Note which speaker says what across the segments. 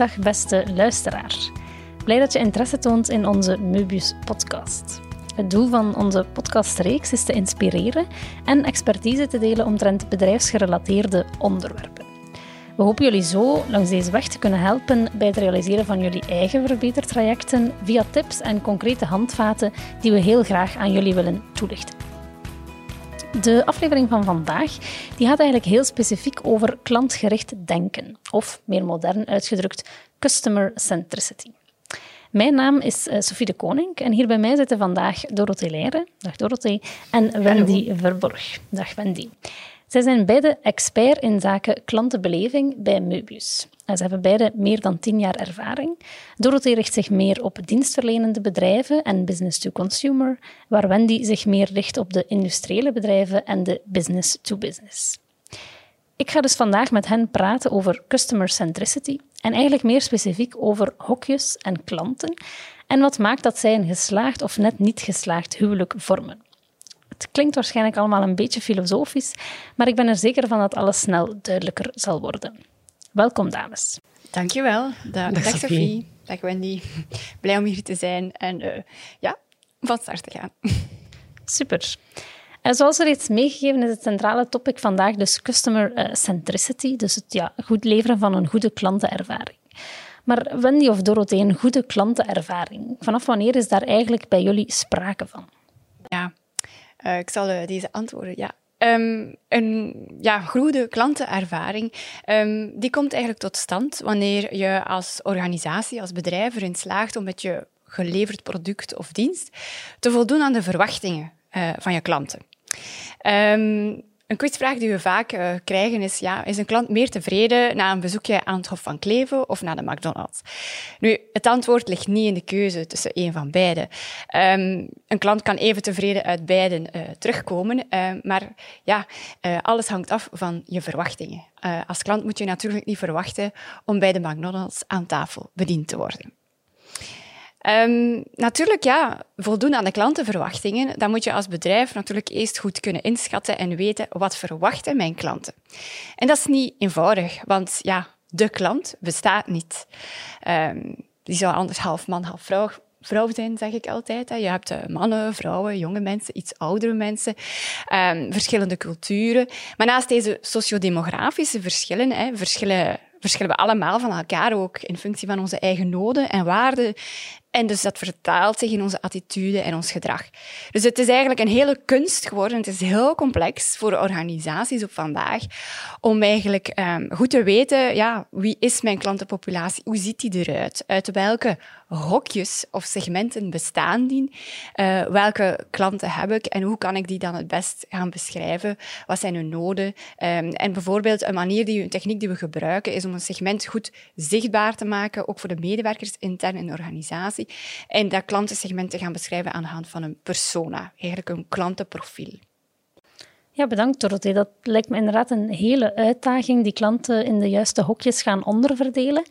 Speaker 1: Dag beste luisteraar. Blij dat je interesse toont in onze Möbius podcast. Het doel van onze podcastreeks is te inspireren en expertise te delen omtrent bedrijfsgerelateerde onderwerpen. We hopen jullie zo langs deze weg te kunnen helpen bij het realiseren van jullie eigen verbetertrajecten via tips en concrete handvaten die we heel graag aan jullie willen toelichten. De aflevering van vandaag die gaat eigenlijk heel specifiek over klantgericht denken, of meer modern uitgedrukt, customer centricity. Mijn naam is uh, Sophie de Koning en hier bij mij zitten vandaag Dorothee Leijren, dag Dorothee, en Wendy Verborg, dag Wendy. Zij zijn beide expert in zaken klantenbeleving bij Möbius. Ze hebben beide meer dan tien jaar ervaring. Dorothee richt zich meer op dienstverlenende bedrijven en business to consumer, waar Wendy zich meer richt op de industriële bedrijven en de business to business. Ik ga dus vandaag met hen praten over customer centricity en eigenlijk meer specifiek over hokjes en klanten en wat maakt dat zij een geslaagd of net niet geslaagd huwelijk vormen. Het klinkt waarschijnlijk allemaal een beetje filosofisch, maar ik ben er zeker van dat alles snel duidelijker zal worden. Welkom, dames.
Speaker 2: Dankjewel. Dag, dag Sophie. Dag Wendy. Blij om hier te zijn en uh, ja, van start te gaan.
Speaker 1: Super. En zoals er reeds meegegeven is het centrale topic vandaag dus customer eh, centricity, dus het ja, goed leveren van een goede klantenervaring. Maar Wendy of Dorothee, een goede klantenervaring, vanaf wanneer is daar eigenlijk bij jullie sprake van?
Speaker 2: Ja, uh, ik zal uh, deze antwoorden. Ja. Um, een ja, goede klantenervaring, um, die komt eigenlijk tot stand wanneer je als organisatie, als bedrijf erin slaagt om met je geleverd product of dienst te voldoen aan de verwachtingen uh, van je klanten. Um, een quizvraag die we vaak uh, krijgen is, ja, is een klant meer tevreden na een bezoekje aan het Hof van Kleven of naar de McDonald's? Nu, het antwoord ligt niet in de keuze tussen een van beide. Um, een klant kan even tevreden uit beiden uh, terugkomen, uh, maar ja, alles hangt af van je verwachtingen. als klant moet je natuurlijk niet verwachten om bij de McDonald's aan tafel bediend te worden. Um, natuurlijk, ja, voldoen aan de klantenverwachtingen, dan moet je als bedrijf natuurlijk eerst goed kunnen inschatten en weten wat verwachten mijn klanten. En dat is niet eenvoudig, want ja, de klant bestaat niet. Um, die zou anders half man, half vrouw vrouw zijn, zeg ik altijd. Je hebt eh, mannen, vrouwen, jonge mensen, iets oudere mensen, um, verschillende culturen. Maar naast deze sociodemografische verschillen, hè, verschillen verschillen we allemaal van elkaar, ook in functie van onze eigen noden en waarden. En dus dat vertaalt zich in onze attitude en ons gedrag. Dus het is eigenlijk een hele kunst geworden. Het is heel complex voor organisaties op vandaag om eigenlijk um, goed te weten, ja, wie is mijn klantenpopulatie? Hoe ziet die eruit? Uit welke hokjes of segmenten bestaan die? Uh, welke klanten heb ik en hoe kan ik die dan het best gaan beschrijven? Wat zijn hun noden? Um, en bijvoorbeeld een manier, die, een techniek die we gebruiken, is om een segment goed zichtbaar te maken, ook voor de medewerkers intern in de organisatie en dat klantensegment te gaan beschrijven aan de hand van een persona, eigenlijk een klantenprofiel.
Speaker 1: Ja, bedankt Dorothee. Dat lijkt me inderdaad een hele uitdaging, die klanten in de juiste hokjes gaan onderverdelen.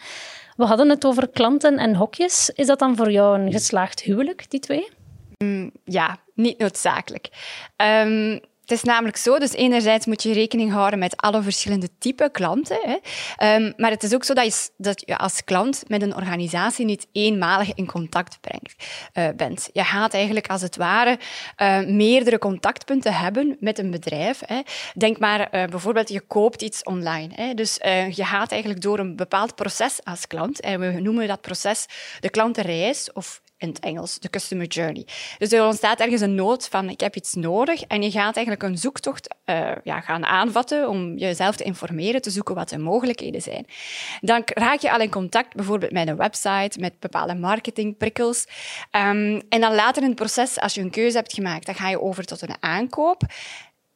Speaker 1: We hadden het over klanten en hokjes. Is dat dan voor jou een geslaagd huwelijk, die twee?
Speaker 2: Mm, ja, niet noodzakelijk. Um, het is namelijk zo, dus enerzijds moet je rekening houden met alle verschillende type klanten. Hè. Um, maar het is ook zo dat je, dat als klant met een organisatie niet eenmalig in contact brengt, uh, bent. Je gaat eigenlijk als het ware uh, meerdere contactpunten hebben met een bedrijf. Hè. Denk maar uh, bijvoorbeeld, je koopt iets online. Hè. Dus je gaat eigenlijk door een bepaald proces als klant. En we noemen dat proces de klantenreis of in het Engels, de customer journey. Dus er ontstaat ergens een nood van ik heb iets nodig en je gaat eigenlijk een zoektocht uh, ja, gaan aanvatten om jezelf te informeren, te zoeken wat de mogelijkheden zijn. Dan raak je al in contact bijvoorbeeld met een website, met bepaalde marketingprikkels. Um, en dan later in het proces, als je een keuze hebt gemaakt, dan ga je over tot een aankoop.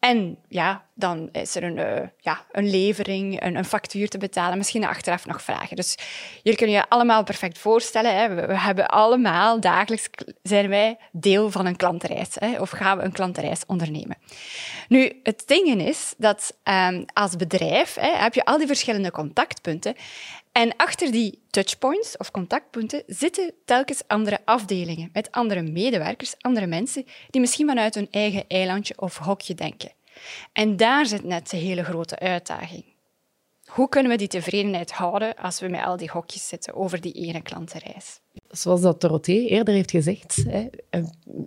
Speaker 2: En ja, dan is er een, uh, ja, een levering, een, een, factuur te betalen, misschien achteraf nog vragen. Dus jullie kunnen je allemaal perfect voorstellen. Hè? We, hebben allemaal, dagelijks zijn wij deel van een klantenreis. Hè? Of gaan we een klantenreis ondernemen. Nu, het ding is dat um, als bedrijf hè, heb je al die verschillende contactpunten. En achter die touchpoints of contactpunten zitten telkens andere afdelingen met andere medewerkers, andere mensen die misschien vanuit hun eigen eilandje of hokje denken. En daar zit net de hele grote uitdaging. hoe kunnen we die tevredenheid houden als we met al die hokjes zitten over die ene klantenreis?
Speaker 3: Zoals dat Dorothee eerder heeft gezegd, hè,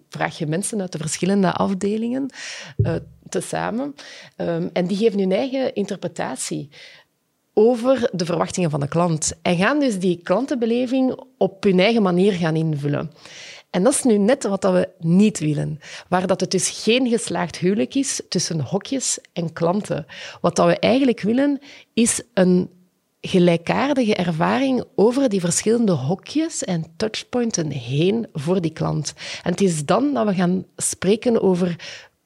Speaker 3: vraag je mensen uit de verschillende afdelingen uh, tezamen um, en die geven hun eigen interpretatie over de verwachtingen van de klant. En gaan dus die klantenbeleving op hun eigen manier gaan invullen. En dat is nu net wat we niet willen. Waar dat het dus geen geslaagd huwelijk is tussen hokjes en klanten. Wat dat we eigenlijk willen, is een gelijkaardige ervaring over die verschillende hokjes en touchpointen heen voor die klant. En het is dan dat we gaan spreken over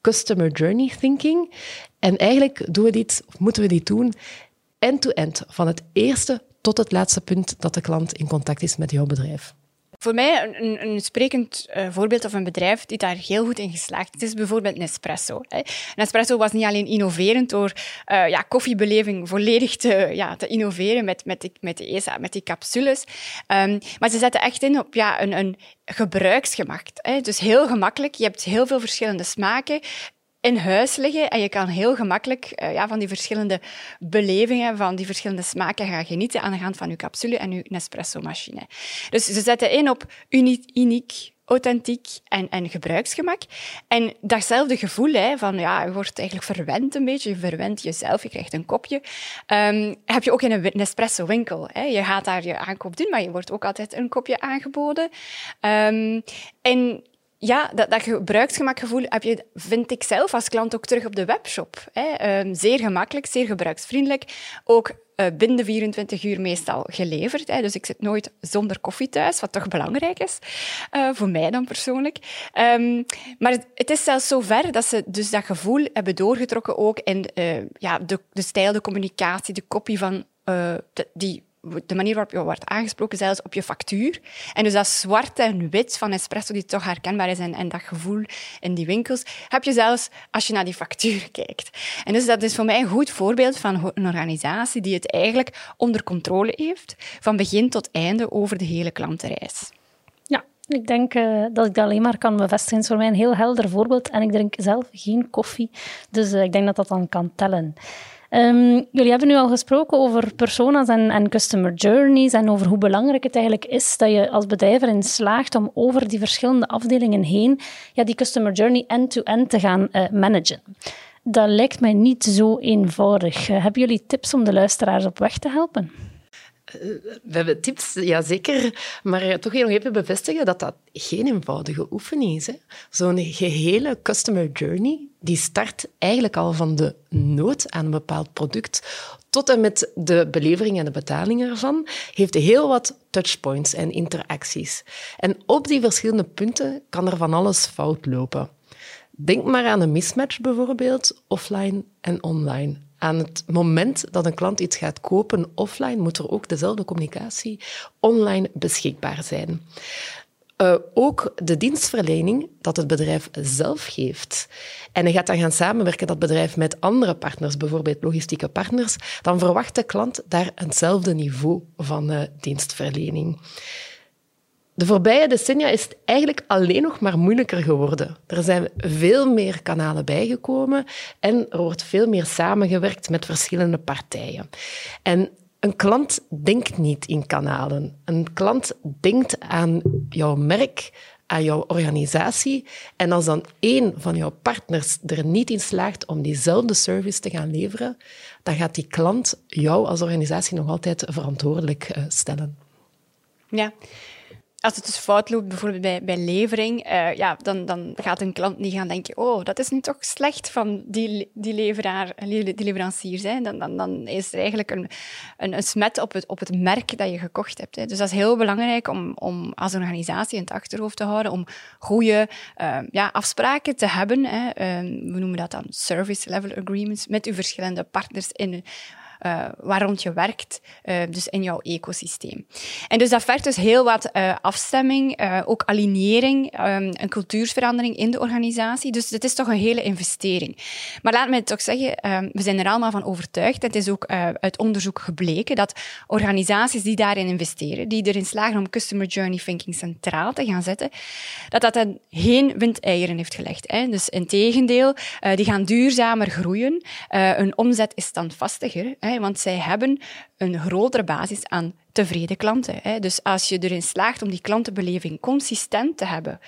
Speaker 3: customer journey thinking. En eigenlijk doen we dit, of moeten we dit doen, end-to-end, van het eerste tot het laatste punt dat de klant in contact is met jouw bedrijf.
Speaker 2: Voor mij een, een sprekend uh, voorbeeld of een bedrijf die daar heel goed in geslaagd is, is bijvoorbeeld Nespresso. Hè. Nespresso was niet alleen innoverend door uh, ja, koffiebeleving volledig te, ja, te innoveren met, met, die, met, die, met die capsules, um, maar ze zetten echt in op ja, een, een gebruiksgemak. Hè. Dus heel gemakkelijk. Je hebt heel veel verschillende smaken in huis liggen en je kan heel gemakkelijk uh, ja, van die verschillende belevingen, van die verschillende smaken gaan genieten aan de hand van je capsule en je Nespresso-machine. Dus ze zetten in op uniek, authentiek en, en gebruiksgemak. En datzelfde gevoel hè, van, ja, je wordt eigenlijk verwend een beetje, je verwendt jezelf, je krijgt een kopje, um, heb je ook in een Nespresso-winkel. Je gaat daar je aankoop doen, maar je wordt ook altijd een kopje aangeboden. Um, en ja, dat, dat gebruiksgemakgevoel heb je, vind ik zelf als klant ook terug op de webshop. Hè. Um, zeer gemakkelijk, zeer gebruiksvriendelijk. Ook uh, binnen 24 uur meestal geleverd. Hè. Dus ik zit nooit zonder koffie thuis, wat toch belangrijk is. Uh, voor mij dan persoonlijk. Um, maar het, is zelfs zo ver dat ze dus dat gevoel hebben doorgetrokken ook in uh, ja, de, de stijl, de communicatie, de kopie van die de manier waarop je wordt aangesproken, zelfs op je factuur. En dus dat zwart en wit van espresso, die toch herkenbaar is, en, dat gevoel in die winkels, heb je zelfs als je naar die factuur kijkt. En dus dat is voor mij een goed voorbeeld van een organisatie die het eigenlijk onder controle heeft, van begin tot einde over de hele klantenreis.
Speaker 1: Ja, ik denk uh, dat ik dat alleen maar kan bevestigen. Het is voor mij een heel helder voorbeeld. En ik drink zelf geen koffie, dus uh, ik denk dat dat dan kan tellen. Um, jullie hebben nu al gesproken over personas en, en, customer journeys en over hoe belangrijk het eigenlijk is dat je als bedrijf erin slaagt om over die verschillende afdelingen heen ja, die customer journey end-to-end te gaan uh, managen. Dat lijkt mij niet zo eenvoudig. Uh, hebben jullie tips om de luisteraars op weg te helpen?
Speaker 3: We hebben tips, ja zeker. Maar toch nog even bevestigen dat dat geen eenvoudige oefening is. Zo'n gehele customer journey, die start eigenlijk al van de nood aan een bepaald product tot en met de belevering en de betaling ervan, heeft heel wat touchpoints en interacties. En op die verschillende punten kan er van alles fout lopen. Denk maar aan een mismatch bijvoorbeeld, offline en online aan het moment dat een klant iets gaat kopen offline, moet er ook dezelfde communicatie online beschikbaar zijn. Uh, ook de dienstverlening dat het bedrijf zelf geeft. En gaat dan gaan samenwerken, dat bedrijf, met andere partners, bijvoorbeeld logistieke partners, dan verwacht de klant daar hetzelfde niveau van uh, dienstverlening. De voorbije decennia is het eigenlijk alleen nog maar moeilijker geworden. Er zijn veel meer kanalen bijgekomen en er wordt veel meer samengewerkt met verschillende partijen. En een klant denkt niet in kanalen. Een klant denkt aan jouw merk, aan jouw organisatie. En als dan één van jouw partners er niet in slaagt om diezelfde service te gaan leveren, dan gaat die klant jou als organisatie nog altijd verantwoordelijk eh, stellen.
Speaker 2: Ja, als het dus fout loopt, bijvoorbeeld bij, bij levering, uh, ja, dan, dan gaat een klant niet gaan denken, oh, dat is nu toch slecht van die, die, leveraar, die leverancier. Hè. Dan, dan, dan is er eigenlijk een, een, een smet op het, op het merk dat je gekocht hebt. Hè. Dus dat is heel belangrijk om, om als organisatie in het achterhoofd te houden, om goede uh, ja, afspraken te hebben. Hè. Uh, we noemen dat dan service level agreements met uw verschillende partners in uh, waar rond je werkt, uh, dus in jouw ecosysteem. En dus dat vergt dus heel wat uh, afstemming, ook alignering, um, een cultuurverandering in de organisatie. Dus het is toch een hele investering. Maar laat mij toch zeggen, um, we zijn er allemaal van overtuigd. Het is ook uit onderzoek gebleken dat organisaties die daarin investeren, die erin slagen om customer journey thinking centraal te gaan zetten, dat dat dan geen windeieren heeft gelegd. Hè. Dus in tegendeel, die gaan duurzamer groeien. hun omzet is standvastiger. Hè want zij hebben een grotere basis aan tevreden klanten. Dus als je erin slaagt om die klantenbeleving consistent te hebben,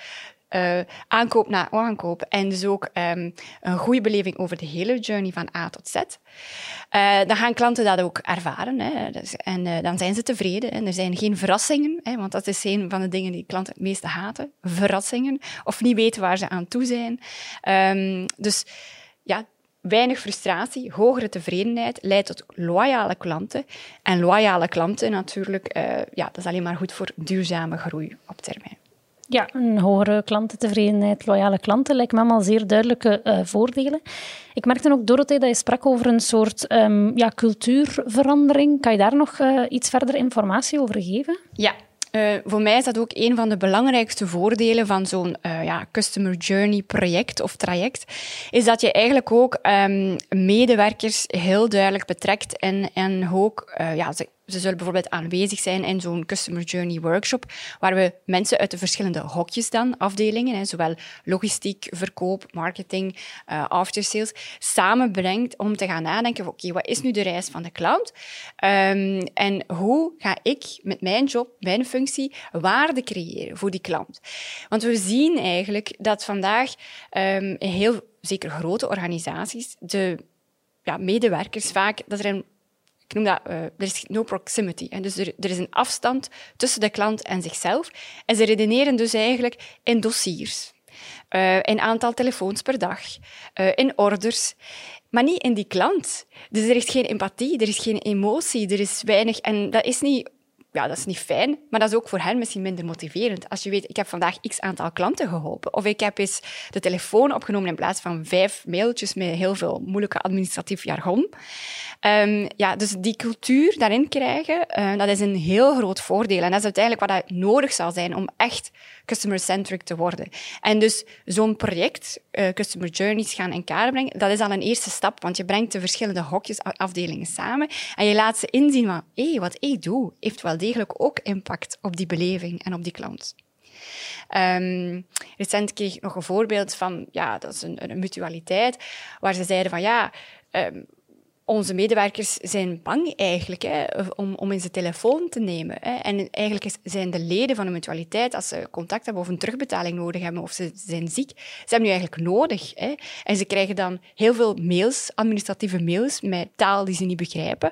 Speaker 2: uh, aankoop na aankoop. En dus ook um, een goede beleving over de hele journey van A tot Z. Uh, dan gaan klanten dat ook ervaren. Hè. Dus, en uh, dan zijn ze tevreden. En er zijn geen verrassingen, hè, want dat is een van de dingen die klanten het meeste haten. Verrassingen. Of niet weten waar ze aan toe zijn. Um, dus ja, weinig frustratie, hogere tevredenheid leidt tot loyale klanten. En loyale klanten natuurlijk, uh, ja, dat is alleen maar goed voor duurzame groei op termijn.
Speaker 1: Ja, een hogere klantentevredenheid, loyale klanten lijken me allemaal zeer duidelijke uh, voordelen. Ik merkte ook, Dorothee, dat je sprak over een soort um, ja, cultuurverandering. Kan je daar nog uh, iets verder informatie over geven?
Speaker 2: Ja, uh, voor mij is dat ook een van de belangrijkste voordelen van zo'n uh, ja, customer journey project of traject, is dat je eigenlijk ook um, medewerkers heel duidelijk betrekt en, en ook uh, ja, ze ze zullen bijvoorbeeld aanwezig zijn in zo'n Customer Journey Workshop, waar we mensen uit de verschillende hokjes dan, afdelingen, hè, zowel logistiek, verkoop, marketing, uh, aftersales, samenbrengt om te gaan nadenken, oké, wat is nu de reis van de klant? Um, en hoe ga ik met mijn job, mijn functie, waarde creëren voor die klant? Want we zien eigenlijk dat vandaag um, heel, zeker grote organisaties, de ja, medewerkers vaak, dat er een ik noem dat, uh, er is no proximity. En dus er, is een afstand tussen de klant en zichzelf. En ze redeneren dus eigenlijk in dossiers. Uh, in aantal telefoons per dag, uh, in orders, maar niet in die klant. Dus er is geen empathie, er is geen emotie, er is weinig. En dat is niet ja, dat is niet fijn, maar dat is ook voor hen misschien minder motiverend. Als je weet, ik heb vandaag x aantal klanten geholpen. Of ik heb eens de telefoon opgenomen in plaats van vijf mailtjes met heel veel moeilijke administratief jargon. Um, ja, dus die cultuur daarin krijgen, uh, dat is een heel groot voordeel. En dat is uiteindelijk wat dat nodig zal zijn om echt customer-centric te worden. En dus zo'n project, uh, Customer Journeys, gaan in kaart brengen, dat is al een eerste stap, want je brengt de verschillende hokjes, afdelingen samen en je laat ze inzien van, hey, wat ik doe, heeft wel degelijk ook impact op die beleving en op die klant. Um, recent kreeg ik nog een voorbeeld van, ja, dat is een, een mutualiteit, waar ze zeiden van, ja, um, onze medewerkers zijn bang eigenlijk hè, om, om in zijn telefoon te nemen. Hè. En eigenlijk zijn de leden van de mutualiteit, als ze contact hebben of een terugbetaling nodig hebben of ze zijn ziek, ze hebben nu eigenlijk nodig. Hè. En ze krijgen dan heel veel mails, administratieve mails, met taal die ze niet begrijpen.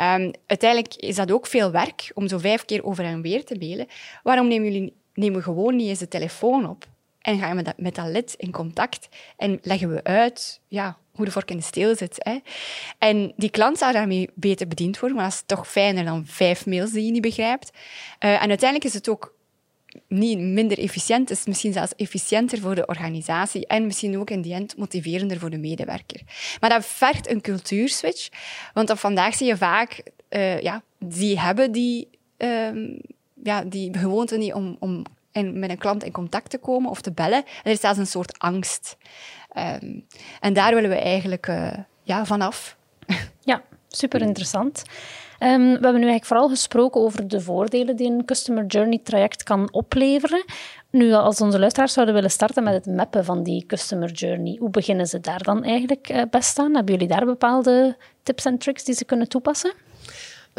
Speaker 2: Um, uiteindelijk is dat ook veel werk om zo vijf keer over en weer te mailen. Waarom nemen jullie nemen gewoon niet eens de telefoon op? En gaan we met dat, lid in contact en leggen we uit ja, hoe de vork in de steel zit. Hè. En die klant zou daarmee beter bediend worden, maar dat is toch fijner dan vijf mails die je niet begrijpt. Uh, en uiteindelijk is het ook niet minder efficiënt, het is misschien zelfs efficiënter voor de organisatie en misschien ook in die end motiverender voor de medewerker. Maar dat vergt een cultuurswitch, want vandaag zie je vaak, uh, ja, die hebben die, uh, ja, die gewoonte niet om, om en met een klant in contact te komen of te bellen. Er is zelfs een soort angst. Um, en daar willen we eigenlijk uh, ja, vanaf.
Speaker 1: Ja, super interessant. Um, we hebben nu eigenlijk vooral gesproken over de voordelen die een Customer Journey traject kan opleveren. Nu, als onze luisteraars zouden willen starten met het mappen van die Customer Journey, hoe beginnen ze daar dan eigenlijk uh, best aan? Hebben jullie daar bepaalde tips en tricks die ze kunnen toepassen?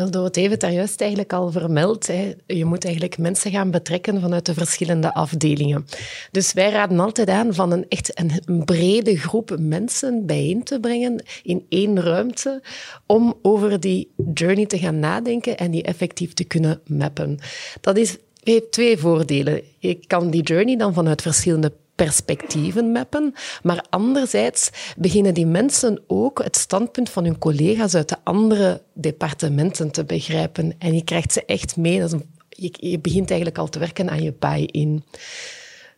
Speaker 3: Wel, Dorothee heeft daar juist eigenlijk al vermeld. Hè. Je moet eigenlijk mensen gaan betrekken vanuit de verschillende afdelingen. Dus wij raden altijd aan van een echt een, brede groep mensen bijeen te brengen in één ruimte om over die journey te gaan nadenken en die effectief te kunnen mappen. Dat is heeft twee voordelen. Je kan die journey dan vanuit verschillende perspectieven mappen. Maar anderzijds beginnen die mensen ook het standpunt van hun collega's uit de andere departementen te begrijpen. En je krijgt ze echt mee. Dat je begint eigenlijk al te werken aan je buy-in.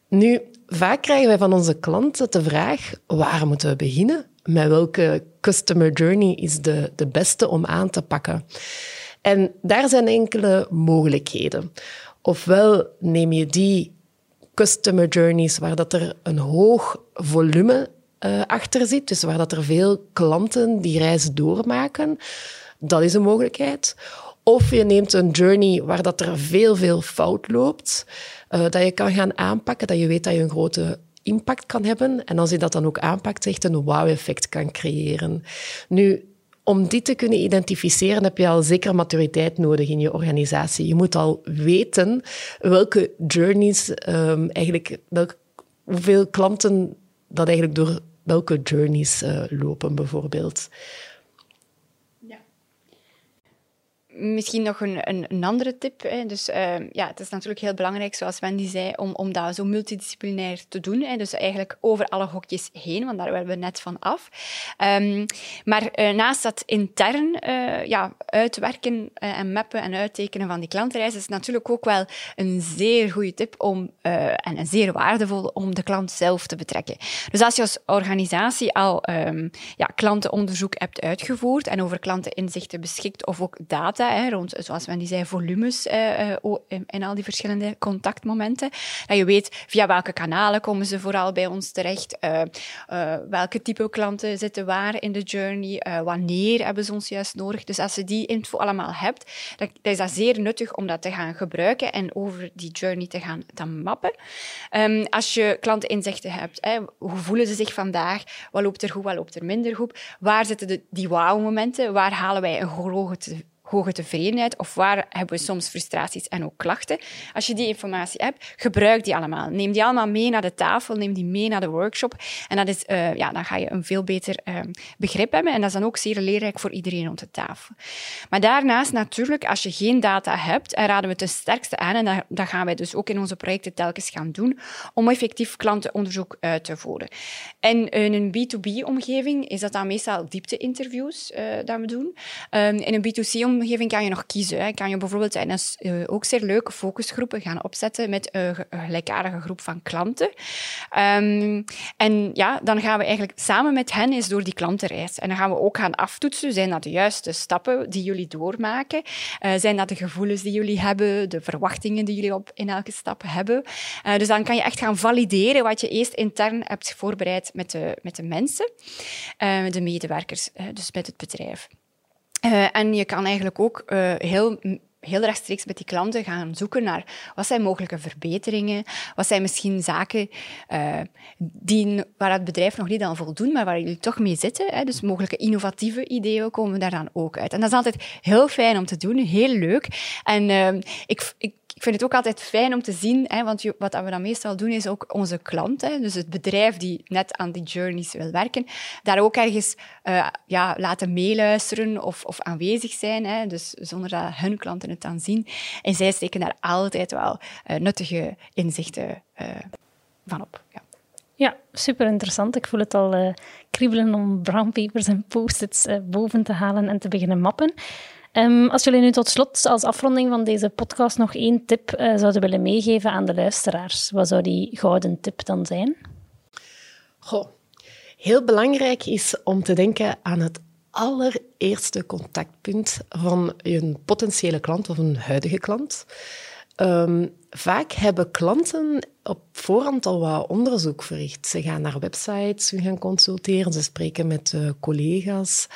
Speaker 3: Nu, vaak krijgen wij van onze klanten de vraag, waar moeten we beginnen? Met welke customer journey is de, de beste om aan te pakken? En daar zijn enkele mogelijkheden. Ofwel neem je die customer journeys waar dat er een hoog volume uh, achter zit, dus waar dat er veel klanten die reis doormaken. Dat is een mogelijkheid. Of je neemt een journey waar dat er veel, veel fout loopt, uh, dat je kan gaan aanpakken, dat je weet dat je een grote impact kan hebben. En als je dat dan ook aanpakt, echt een wow-effect kan creëren. Nu, om die te kunnen identificeren heb je al zeker maturiteit nodig in je organisatie. Je moet al weten welke journeys um, eigenlijk, hoeveel klanten dat eigenlijk door welke journeys uh, lopen, bijvoorbeeld.
Speaker 2: Misschien nog een, een, een andere tip. Hè. Dus uh, ja, het is natuurlijk heel belangrijk, zoals Wendy zei, om, om dat zo multidisciplinair te doen. Hè. Dus eigenlijk over alle hokjes heen, want daar willen we net van af. Um, maar uh, naast dat intern uh, ja, uitwerken en mappen en uittekenen van die klantreis, is het natuurlijk ook wel een zeer goede tip om, en een zeer waardevol om de klant zelf te betrekken. Dus als je als organisatie al um, ja, klantenonderzoek hebt uitgevoerd en over klanteninzichten beschikt of ook data rond, zoals men die zei, volumes eh, eh in al die verschillende contactmomenten. Dat je weet via welke kanalen komen ze vooral bij ons terecht, uh, welke type klanten zitten waar in de journey, wanneer hebben ze ons juist nodig. Dus als je die info allemaal hebt, dan, is dat zeer nuttig om dat te gaan gebruiken en over die journey te gaan te mappen. Um, als je klanteninzichten hebt, hè, hoe voelen ze zich vandaag, wat loopt er goed, wat loopt er minder goed, waar zitten de, die wow-momenten, waar halen wij een grote hoge tevredenheid of waar hebben we soms frustraties en ook klachten. Als je die informatie hebt, gebruik die allemaal. Neem die allemaal mee naar de tafel, neem die mee naar de workshop. En dat is, uh, ja, dan ga je een veel beter uh, begrip hebben. En dat is dan ook zeer leerrijk voor iedereen rond de tafel. Maar daarnaast natuurlijk, als je geen data hebt, en raden we het de sterkste aan, en dat, gaan wij dus ook in onze projecten telkens gaan doen, om effectief klantenonderzoek uit te voeren. En in een B2B-omgeving is dat dan meestal diepte-interviews dat we doen. Um, in een B2C-omgeving omgeving kan je nog kiezen. Hè. Kan je bijvoorbeeld uh, ook zeer leuke focusgroepen gaan opzetten met een gelijkaardige groep van klanten. Um, en ja, dan gaan we eigenlijk samen met hen eens door die klantenreis. En dan gaan we ook gaan aftoetsen. Zijn dat de juiste stappen die jullie doormaken? Uh, zijn dat de gevoelens die jullie hebben? De verwachtingen die jullie op in elke stap hebben? Uh, dus dan kan je echt gaan valideren wat je eerst intern hebt voorbereid met de, met de mensen, de medewerkers, dus met het bedrijf. Uh, en je kan eigenlijk ook uh, heel heel rechtstreeks met die klanten gaan zoeken naar wat zijn mogelijke verbeteringen, wat zijn misschien zaken uh, die, waar het bedrijf nog niet aan voldoen, maar waar jullie toch mee zitten. Hè. Dus mogelijke innovatieve ideeën komen daar dan ook uit. En dat is altijd heel fijn om te doen, heel leuk. En ik, ik ik vind het ook altijd fijn om te zien, hè, want wat we dan meestal doen, is ook onze klant, hè, dus het bedrijf die net aan die journeys wil werken, daar ook ergens uh, ja, laten meeluisteren of, of aanwezig zijn, hè, dus zonder dat hun klanten het dan zien. En zij steken daar altijd wel uh, nuttige inzichten uh, van op. Ja.
Speaker 1: Ja, super interessant. Ik voel het al uh, kriebelen om brownpapers en post-its boven te halen en te beginnen mappen. Um, als jullie nu tot slot als afronding van deze podcast nog één tip uh, zouden willen meegeven aan de luisteraars, wat zou die gouden tip dan zijn?
Speaker 3: Goh, heel belangrijk is om te denken aan het allereerste contactpunt van een potentiële klant of een huidige klant. Um, vaak hebben klanten op voorhand al wat onderzoek verricht. Ze gaan naar websites, ze gaan consulteren, ze spreken met uh, collega's.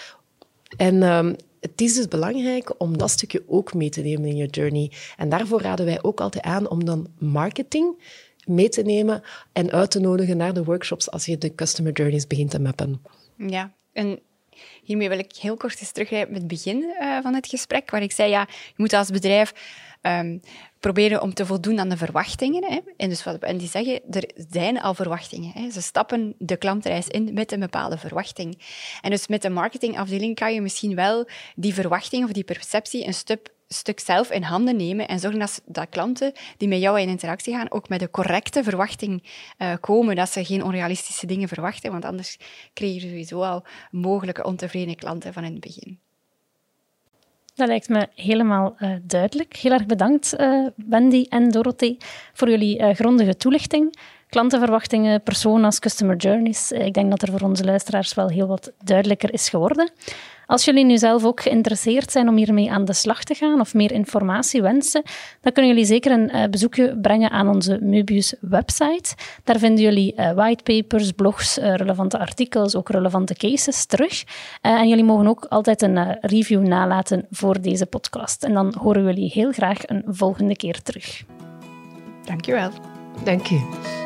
Speaker 3: En um, het is dus belangrijk om dat stukje ook mee te nemen in je journey. En daarvoor raden wij ook altijd aan om dan marketing mee te nemen en uit te nodigen naar de workshops als je de customer journeys begint te mappen.
Speaker 2: Ja, en hiermee wil ik heel kort eens teruggrijpen met het begin uh, van het gesprek, waar ik zei, ja, je moet als bedrijf um, proberen om te voldoen aan de verwachtingen. Hè. En dus wat en die zeggen, er zijn al verwachtingen. Hè. Ze stappen de klantreis in met een bepaalde verwachting. En dus met de marketingafdeling kan je misschien wel die verwachting of die perceptie een stuk stuk zelf in handen nemen en zorgen dat, dat klanten die met jou in interactie gaan ook met de correcte verwachting uh, komen. Dat ze geen onrealistische dingen verwachten, want anders creëer je sowieso al mogelijke ontevreden klanten van in het begin.
Speaker 1: Dat lijkt me helemaal uh, duidelijk. Heel erg bedankt, uh, Wendy en Dorothee, voor jullie uh, grondige toelichting. Klantenverwachtingen, personas, customer journeys. ik denk dat er voor onze luisteraars wel heel wat duidelijker is geworden. Als jullie nu zelf ook geïnteresseerd zijn om hiermee aan de slag te gaan of meer informatie wensen, dan kunnen jullie zeker een uh, bezoekje brengen aan onze Mubius website. Daar vinden jullie uh, whitepapers, blogs, uh, relevante artikels, ook relevante cases terug. en jullie mogen ook altijd een review nalaten voor deze podcast. En dan horen we jullie heel graag een volgende keer terug.
Speaker 2: Dankjewel.
Speaker 3: Dank je.